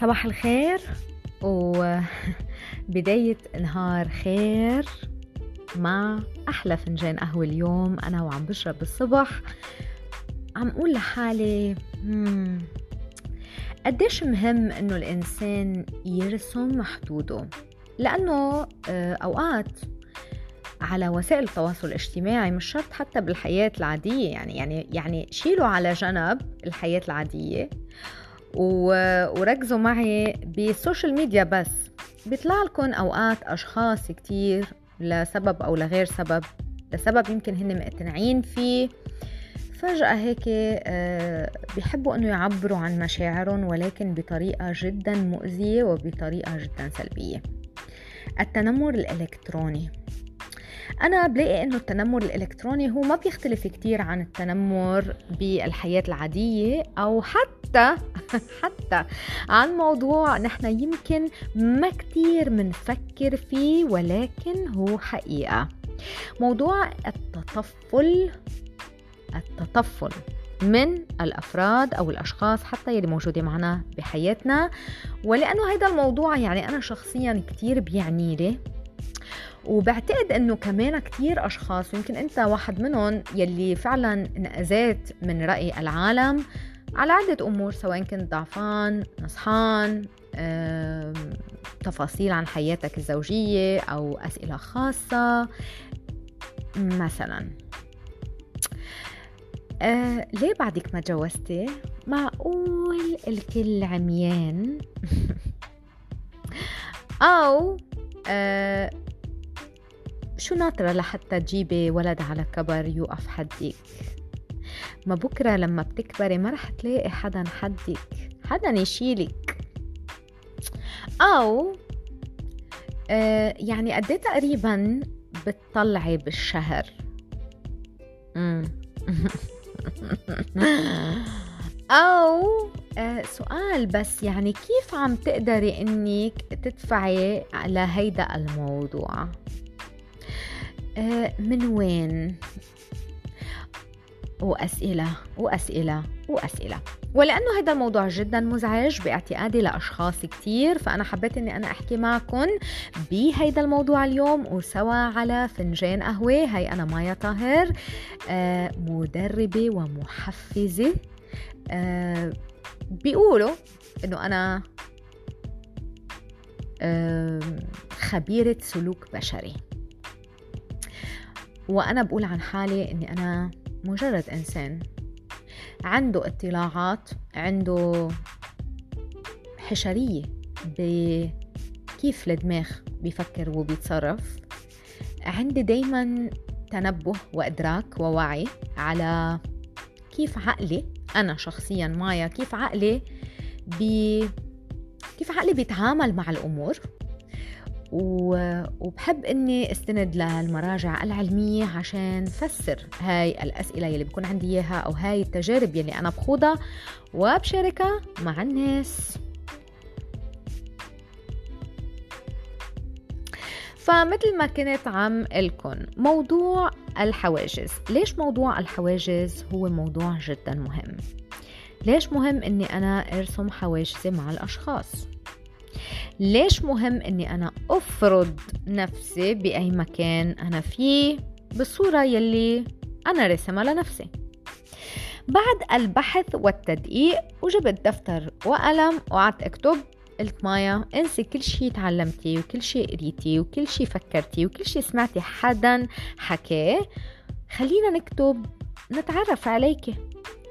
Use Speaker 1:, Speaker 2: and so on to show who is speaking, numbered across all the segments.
Speaker 1: صباح الخير وبداية نهار خير مع أحلى فنجان قهوة اليوم. أنا وعم بشرب الصبح. عم أقول لحالي قديش مهم إنه الإنسان يرسم حدوده؟ لأنه آه، أوقات على وسائل التواصل الاجتماعي مش شرط حتى بالحياة العادية يعني يعني يعني شيلوا على جنب الحياة العادية. وركزوا معي بالسوشيال ميديا بس. بيطلع لكم أوقات أشخاص كتير لسبب أو لغير سبب. لسبب يمكن هن مقتنعين فيه. فجأة هيك آه، بيحبوا إنه يعبروا عن مشاعرهم ولكن بطريقة جدا مؤذية وبطريقة جدا سلبية. التنمر الإلكتروني. أنا بلاقي إنه التنمر الإلكتروني هو ما بيختلف كتير عن التنمر بالحياة العادية أو حتى حتى عن موضوع نحن يمكن ما كتير منفكر فيه ولكن هو حقيقة. موضوع التطفل التطفل من الأفراد أو الأشخاص حتى يلي موجودة معنا بحياتنا. ولأنه هذا الموضوع يعني أنا شخصيا كتير بيعني لي وبعتقد إنه كمان كتير أشخاص يمكن أنت واحد منهم يلي فعلا انأذيت من رأي العالم على عدة أمور سواء كنت ضعفان نصحان تفاصيل عن حياتك الزوجية أو أسئلة خاصة مثلا آه ليه بعدك ما تجوزتي؟ معقول الكل عميان أو آه شو ناطرة لحتى تجيبي ولد على كبر يوقف حدك ما بكرة لما بتكبري ما رح تلاقي حدا حدك حدا يشيلك. أو آه يعني قد تقريبا بتطلعي بالشهر؟ أو آه سؤال بس يعني كيف عم تقدري إنك تدفعي على هيدا الموضوع؟ من وين؟ وأسئلة وأسئلة وأسئلة. ولأنه هذا الموضوع جدا مزعج باعتقادي لأشخاص كتير فأنا حبيت أني أنا أحكي معكم بهيدا الموضوع اليوم وسوا على فنجان قهوة. هاي أنا مايا طاهر آه، مدربة ومحفزة. آه، بيقولوا أنه أنا خبيرة سلوك بشري. وأنا بقول عن حالي إني أنا مجرد إنسان. عنده اطلاعات عنده حشرية بكيف الدماغ بيفكر وبيتصرف. عندي دايما تنبه وإدراك ووعي على كيف عقلي أنا شخصيا مايا كيف عقلي بي كيف عقلي بيتعامل مع الأمور. وبحب إني أستند للمراجع العلمية عشان فسر هاي الأسئلة يلي بكون عندي إياها أو هاي التجارب يلي أنا بخوضها وبشاركها مع الناس. فمثل ما كنت عم لكم موضوع الحواجز. ليش موضوع الحواجز هو موضوع جدا مهم؟ ليش مهم إني أنا أرسم حواجزي مع الأشخاص؟ ليش مهم إني أنا أفرض نفسي بأي مكان أنا فيه بالصورة يلي أنا رسمها لنفسي؟ بعد البحث والتدقيق وجبت دفتر وقلم وقعدت أكتب قلت مايا انسي كل شي تعلمتي وكل شي قريتي وكل شي فكرتي وكل شي سمعتي حدا حكاه خلينا نكتب نتعرف عليك.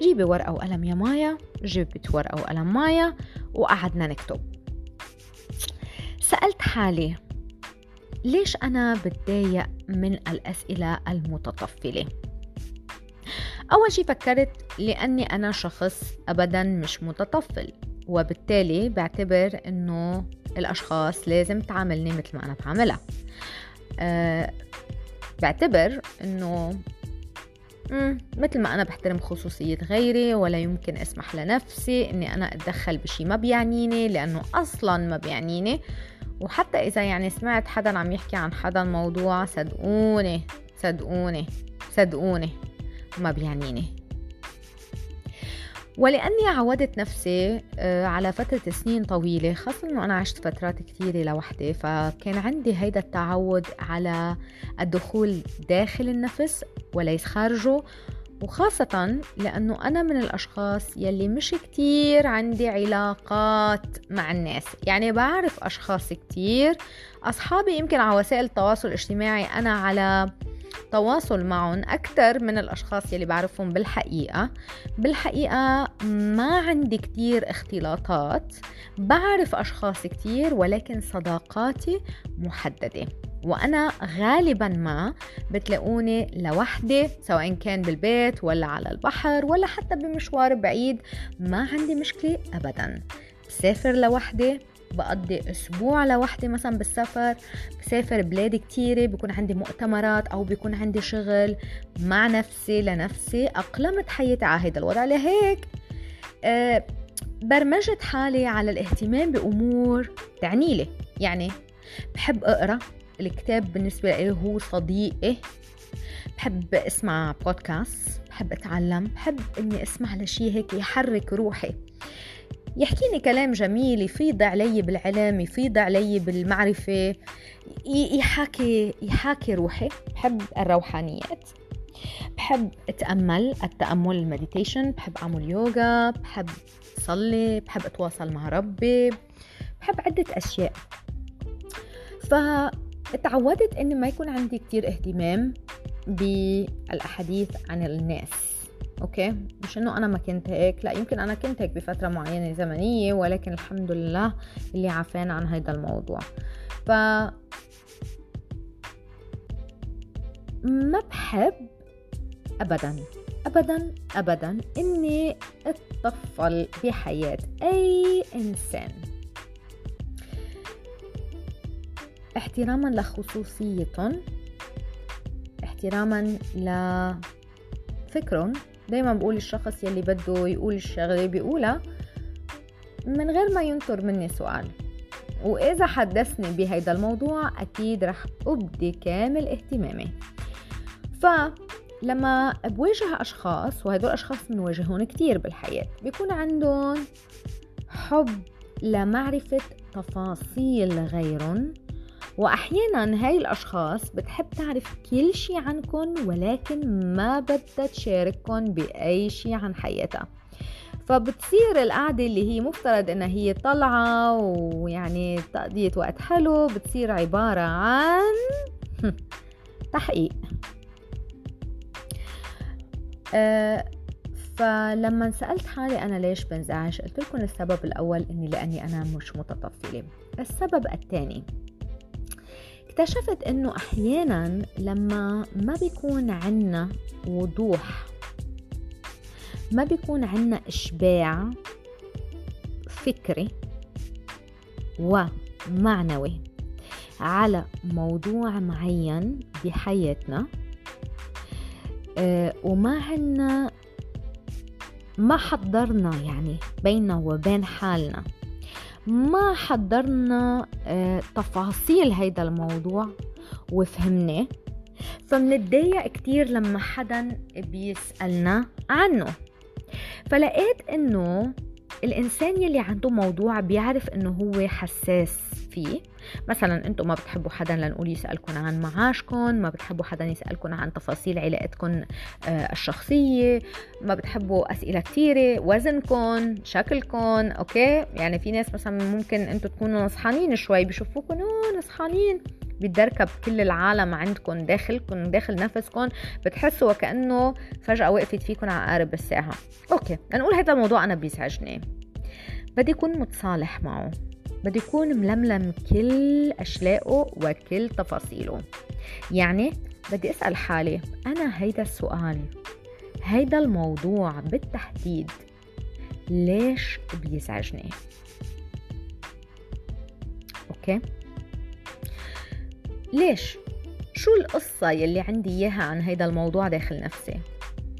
Speaker 1: جيبي ورقة وقلم يا مايا جبت ورقة وقلم مايا وقعدنا نكتب. سألت حالي ليش أنا بتضايق من الأسئلة المتطفلة؟ أول شي فكرت لأني أنا شخص أبدا مش متطفل وبالتالي بعتبر أنه الأشخاص لازم تعاملني مثل ما أنا بعملها أه بعتبر أنه مثل ما أنا بحترم خصوصية غيري ولا يمكن أسمح لنفسي أني أنا أتدخل بشي ما بيعنيني لأنه أصلا ما بيعنيني وحتى إذا يعني سمعت حدا عم يحكي عن حدا الموضوع صدقوني صدقوني صدقوني ما بيعنيني. ولأني عودت نفسي آه، على فترة سنين طويلة خاصة أنه أنا عشت فترات كثيرة لوحدي فكان عندي هيدا التعود على الدخول داخل النفس وليس خارجه. وخاصة لأنه أنا من الأشخاص يلي مش كتير عندي علاقات مع الناس. يعني بعرف أشخاص كتير. أصحابي يمكن على وسائل التواصل الاجتماعي أنا على تواصل معهم أكثر من الأشخاص يلي بعرفهم بالحقيقة. بالحقيقة ما عندي كتير اختلاطات. بعرف أشخاص كتير ولكن صداقاتي محددة. وأنا غالبا ما بتلاقوني لوحدي سواء كان بالبيت ولا على البحر ولا حتى بمشوار بعيد ما عندي مشكلة أبدا. بسافر لوحدي بقضي أسبوع لوحدي مثلا بالسفر بسافر بلاد كتيرة بيكون عندي مؤتمرات أو بيكون عندي شغل مع نفسي لنفسي أقلمت حياتي على هيدا الوضع. لهيك أه برمجت حالي على الاهتمام بأمور تعني لي. يعني بحب أقرأ الكتاب بالنسبة لي هو صديقي. بحب أسمع بودكاست بحب أتعلم بحب إني أسمع لشي هيك يحرك روحي. يحكيني كلام جميل يفيض علي بالعلم يفيض علي بالمعرفة يحاكي يحاكي روحي. بحب الروحانيات. بحب أتأمل التأمل المديتيشن بحب أعمل يوغا بحب صلي بحب أتواصل مع ربي بحب عدة أشياء. فتعودت إني ما يكون عندي كتير اهتمام بالأحاديث عن الناس أوكي؟ مش إنه أنا ما كنت هيك لا يمكن أنا كنت هيك بفترة معينة زمنية ولكن الحمد لله اللي عافانا عن هذا الموضوع. ف ما بحب ابدا ابدا ابدا إني أتطفل بحياة أي إنسان. احتراما لخصوصيتهم احتراما لفكرهم دايما بقول الشخص يلي بده يقول الشغلة بيقولها من غير ما ينطر مني سؤال. وإذا حدثني بهيدا الموضوع أكيد رح أبدي كامل اهتمامي. فلما بواجه أشخاص وهدول أشخاص بنواجههم كتير بالحياة بيكون عندهم حب لمعرفة تفاصيل غيرهم. وأحيانا هاي الأشخاص بتحب تعرف كل شي عنكم ولكن ما بدها تشارككم بأي شي عن حياتها. فبتصير القعدة اللي هي مفترض إنها هي طلعة ويعني تقضية وقت حلو بتصير عبارة عن تحقيق. أه فلما سألت حالي أنا ليش بنزعج قلت لكم السبب الأول إني لأني أنا مش متطفلة. السبب الثاني اكتشفت إنه أحيانا لما ما بيكون عنا وضوح ما بيكون عنا إشباع فكري ومعنوي على موضوع معين بحياتنا آه، وما عنا ما حضرنا يعني بيننا وبين حالنا. ما حضرنا آه، تفاصيل هيدا الموضوع وفهمناه فمنتضايق كتير لما حدا بيسألنا عنه. فلقيت إنه الإنسان يلي عنده موضوع بيعرف إنه هو حساس. فيه. مثلا أنتم ما بتحبوا حدا لنقول يسالكم عن معاشكم ما بتحبوا حدا يسالكم عن تفاصيل علاقتكم آه، الشخصية ما بتحبوا أسئلة كثيره وزنكم شكلكم أوكي؟ يعني في ناس مثلا ممكن أنتم تكونوا نصحانين شوي بشوفوكم نصحانين. بيتركب كل العالم عندكم داخلكم داخل نفسكم بتحسوا وكانه فجأة وقفت فيكم عقارب الساعة. okay لنقول هذا الموضوع أنا بيزعجني. بدي أكون متصالح معه. بدي يكون ململم كل أشلاءه وكل تفاصيله. يعني بدي أسأل حالي أنا هيدا السؤال هيدا الموضوع بالتحديد ليش بيزعجني؟ okay؟ ليش؟ شو القصة يلي عندي إياها عن هيدا الموضوع داخل نفسي؟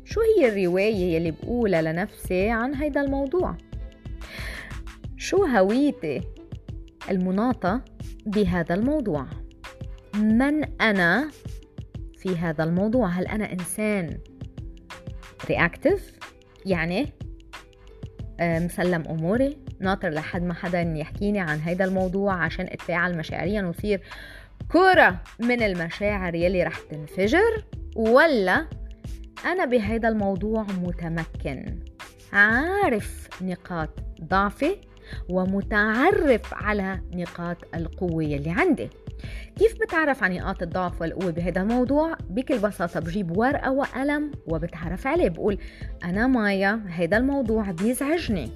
Speaker 1: شو هي الرواية يلي بقولها لنفسي عن هيدا الموضوع؟ شو هويتي المناطة بهذا الموضوع. من أنا في هذا الموضوع؟ هل أنا إنسان رياكتيف يعني آه، مسلم أموري؟ ناطر لحد ما حدا يحكيني عن هيدا الموضوع عشان اتفاعل مشاعريا وصير كرة من المشاعر يلي رح تنفجر؟ ولا أنا بهيدا الموضوع متمكن؟ عارف نقاط ضعفي ومتعرف على نقاط القوة يلي عندي كيف بتعرف عن نقاط الضعف والقوة بهذا الموضوع؟ بكل بساطة بجيب ورقة وقلم وبتعرف عليه. بقول أنا مايا هذا الموضوع بيزعجني.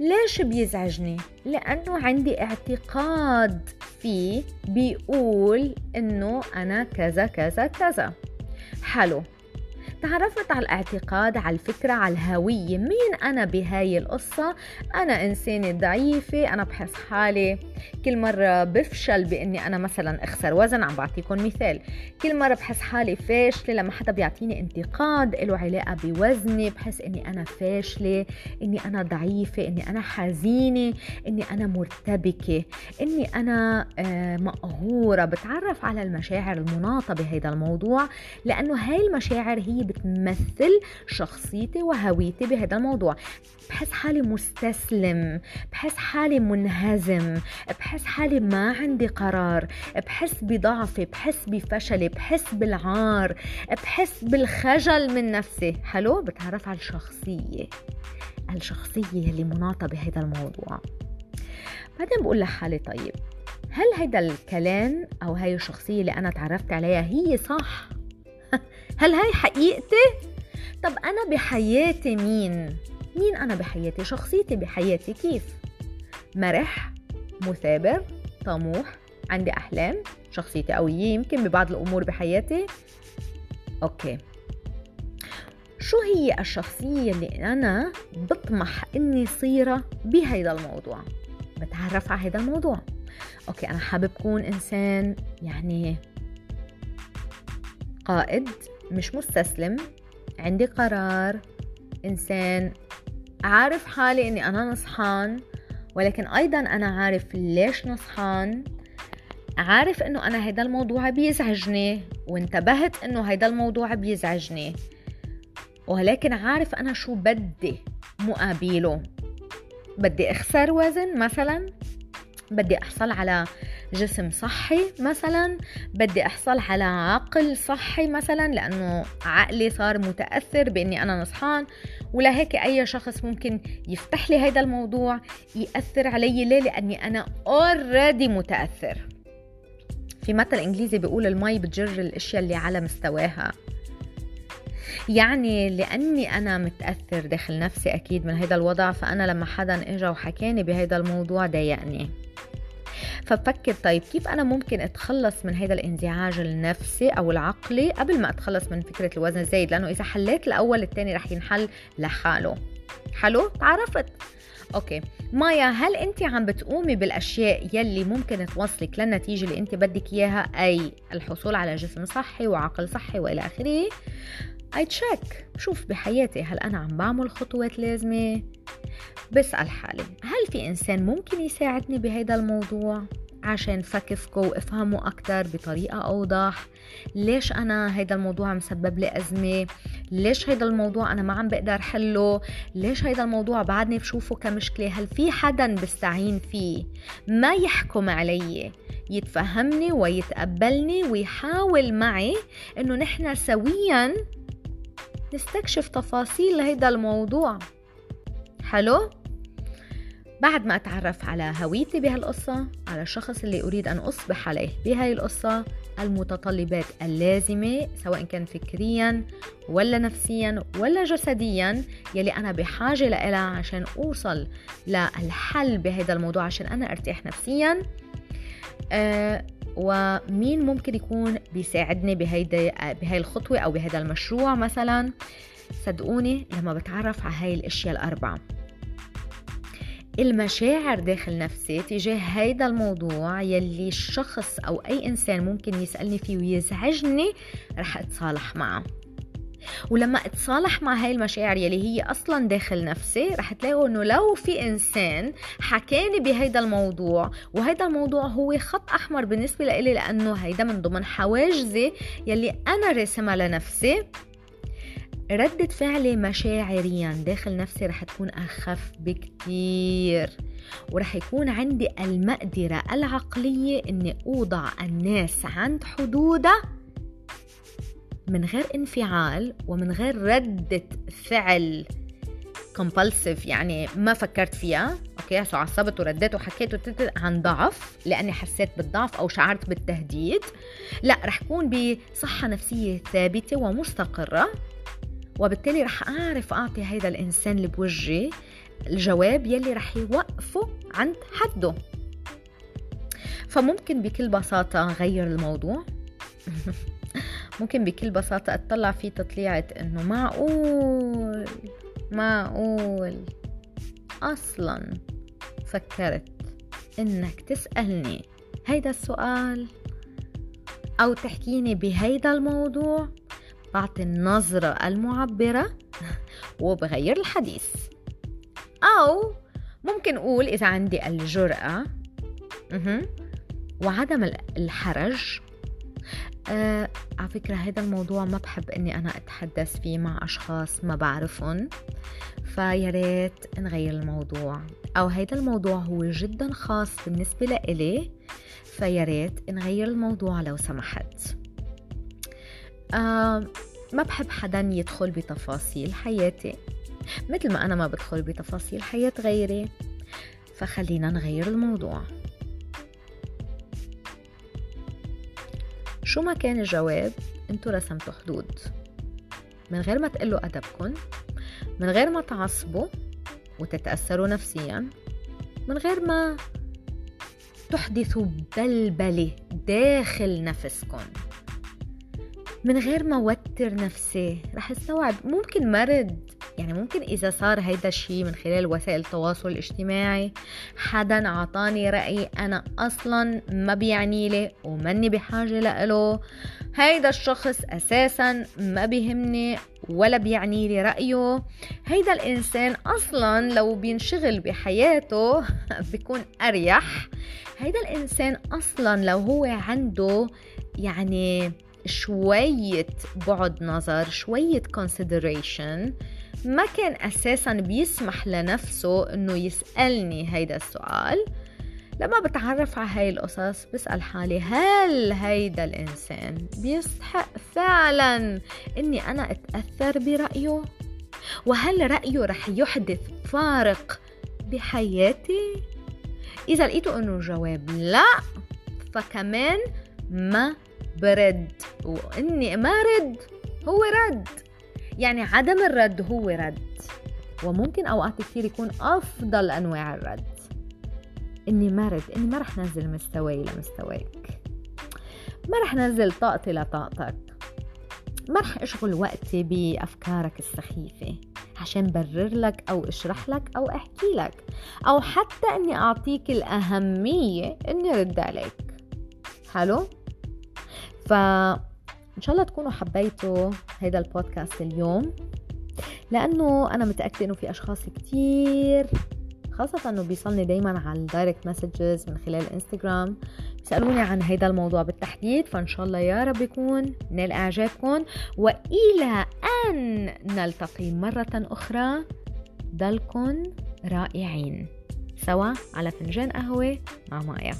Speaker 1: ليش بيزعجني؟ لأنه عندي اعتقاد فيه بيقول إنه أنا كذا كذا كذا. حلو. تعرفت على الاعتقاد على الفكرة على الهوية مين أنا بهاي القصة؟ أنا إنسانة ضعيفة أنا بحس حالي كل مرة بفشل بإني أنا مثلا أخسر وزن عم بعطيكم مثال. كل مرة بحس حالي فاشلة لما حدا بيعطيني انتقاد له علاقة بوزني بحس إني أنا فاشلة إني أنا ضعيفة إني أنا حزينة إني أنا مرتبكة إني أنا آه، مقهورة. بتعرف على المشاعر المناطة بهذا الموضوع؟ لأنه هاي المشاعر هي بتمثل شخصيتي وهويتي بهذا الموضوع. بحس حالي مستسلم بحس حالي منهزم بحس حالي ما عندي قرار بحس بضعفي بحس بفشلي بحس بالعار بحس بالخجل من نفسي. حلو بتعرف على الشخصية الشخصية اللي مناطة بهذا الموضوع. بعدين بقول لحالي طيب هل هيدا الكلام أو هاي الشخصية اللي أنا تعرفت عليها هي صح؟ هل هاي حقيقتي؟ طب أنا بحياتي مين؟ مين أنا بحياتي؟ شخصيتي بحياتي كيف؟ مرح مثابر طموح عندي أحلام شخصيتي قوية يمكن ببعض الأمور بحياتي okay شو هي الشخصية اللي أنا بطمح إني صيرها بهيدا الموضوع بتعرف على هيدا الموضوع okay أنا حابب كون إنسان يعني قائد مش مستسلم عندي قرار إنسان عارف حالي إني أنا نصحان ولكن أيضا أنا عارف ليش نصحان عارف إنه أنا هيدا الموضوع بيزعجني وانتبهت إنه هيدا الموضوع بيزعجني ولكن عارف أنا شو بدي مقابله بدي أخسر وزن مثلا بدي أحصل على جسم صحي مثلا بدي أحصل على عقل صحي مثلا لأنه عقلي صار متأثر بإني أنا نصحان ولهيك أي شخص ممكن يفتح لي هذا الموضوع يأثر علي ليه؟ لأني أنا اوريدي متأثر. في مثل إنجليزي بيقول المي بتجر الأشياء اللي على مستواها. يعني لأني أنا متأثر داخل نفسي أكيد من هذا الوضع فأنا لما حدا إجا وحكاني بهذا الموضوع ضايقني. فبفكر طيب كيف أنا ممكن أتخلص من هذا الانزعاج النفسي أو العقلي قبل ما أتخلص من فكرة الوزن الزايد؟ لأنه إذا حليت الأول الثاني رح ينحل لحاله. حلو؟ تعرفت. okay. مايا هل أنت عم بتقومي بالأشياء يلي ممكن توصلك للنتيجة اللي أنت بدك إياها؟ أي الحصول على جسم صحي وعقل صحي وإلى آخره. I check شوف بحياتي هل أنا عم بعمل خطوات لازمة. بسأل حالي هل في إنسان ممكن يساعدني بهيدا الموضوع؟ عشان فكفكه وافهمه أكتر بطريقة أوضح. ليش أنا هيدا الموضوع مسبب لي أزمة؟ ليش هيدا الموضوع أنا ما عم بقدر حله؟ ليش هيدا الموضوع بعدني بشوفه كمشكلة؟ هل في حدا بستعين فيه؟ ما يحكم علي. يتفهمني ويتقبلني ويحاول معي إنه نحن سويا نستكشف تفاصيل هيدا الموضوع. حلو؟ بعد ما أتعرف على هويتي بهالقصة على الشخص اللي أريد أن أصبح عليه بهاي القصة المتطلبات اللازمة سواء كان فكريا ولا نفسيا ولا جسديا يلي أنا بحاجة لها عشان أوصل للحل بهذا الموضوع عشان أنا أرتاح نفسيا. أه ومين ممكن يكون بيساعدني بهيدا بهاي الخطوة أو بهذا المشروع مثلا؟ صدقوني لما بتعرف على هاي الأشياء الأربعة. المشاعر داخل نفسي تجاه هيدا الموضوع يلي الشخص أو أي إنسان ممكن يسألني فيه ويزعجني رح أتصالح معه. ولما اتصالح مع هاي المشاعر يلي هي أصلا داخل نفسي رح تلاقوا إنه لو في إنسان حكاني بهيدا الموضوع وهيدا الموضوع هو خط أحمر بالنسبة لإلي لأنه هيدا من ضمن حواجزي يلي أنا راسمها لنفسي. ردة فعلي مشاعريا داخل نفسي رح تكون أخف بكتير ورح يكون عندي المقدرة العقلية إني أوضع الناس عند حدودها. من غير انفعال ومن غير ردة فعل compulsive يعني ما فكرت فيها أوكي؟ عصبت ورديت وحكيت عن ضعف لأني حسيت بالضعف أو شعرت بالتهديد. لا رح كون بصحة نفسية ثابتة ومستقرة وبالتالي رح أعرف أعطي هيدا الإنسان اللي بوجهي الجواب يلي رح يوقفه عند حده. فممكن بكل بساطة غير الموضوع. ممكن بكل بساطة أطلع فيه تطليعة إنه معقول معقول. أصلا فكرت إنك تسألني هيدا السؤال أو تحكيني بهيدا الموضوع؟ بعطي النظرة المعبرة وبغير الحديث. أو ممكن أقول إذا عندي الجرأة وعدم الحرج آه على فكرة هذا الموضوع ما بحب إني أنا أتحدث فيه مع أشخاص ما بعرفهم فيا ريت نغير الموضوع. أو هذا الموضوع هو جدا خاص بالنسبة لإلي فيا ريت نغير الموضوع لو سمحت. آه ما بحب حدا يدخل بتفاصيل حياتي. مثل ما أنا ما بدخل بتفاصيل حياة غيري فخلينا نغير الموضوع. شو ما كان الجواب انتو رسمتوا حدود. من غير ما تقلوا أدبكن من غير ما تعصبوا وتتأثروا نفسيا من غير ما تحدثوا بلبلة داخل نفسكم من غير ما وتر نفسي رح استوعب. ممكن مرض يعني ممكن إذا صار هيدا الشيء من خلال وسائل التواصل الاجتماعي حدا عطاني رأي أنا أصلا ما بيعني لي وماني بحاجة لإله. هيدا الشخص أساسا ما بيهمني ولا بيعني لي رأيه. هيدا الإنسان أصلا لو بينشغل بحياته بيكون أريح. هيدا الإنسان أصلا لو هو عنده يعني شوية بعد نظر شوية consideration ما كان أساسا بيسمح لنفسه إنه يسألني هيدا السؤال. لما بتعرف على هاي القصص بسأل حالي هل هيدا الإنسان بيستحق فعلا إني أنا أتأثر برأيه؟ وهل رأيه رح يحدث فارق بحياتي؟ إذا لقيتوا إنه الجواب لا فكمان ما برد. وإني ما رد هو رد. يعني عدم الرد هو رد. وممكن أوقات كثير يكون أفضل أنواع الرد. إني ما رد إني ما رح نزل مستواي لمستواك ما رح نزل طاقتي لطاقتك ما رح أشغل وقتي بأفكارك السخيفة عشان برر لك أو أشرح لك أو أحكي لك. أو حتى إني أعطيك الأهمية إني رد عليك. حلو؟ ف إن شاء الله تكونوا حبيتوا هذا البودكاست اليوم لأنه أنا متأكدة إنه في أشخاص كتير خاصة إنه بيصلني دايما على ال direct messages من خلال الانستغرام بيسألوني عن هيدا الموضوع بالتحديد فإن شاء الله يا رب يكون نال إعجابكم. وإلى أن نلتقي مرة أخرى ضلكن رائعين. سوا على فنجان قهوة مع مايا.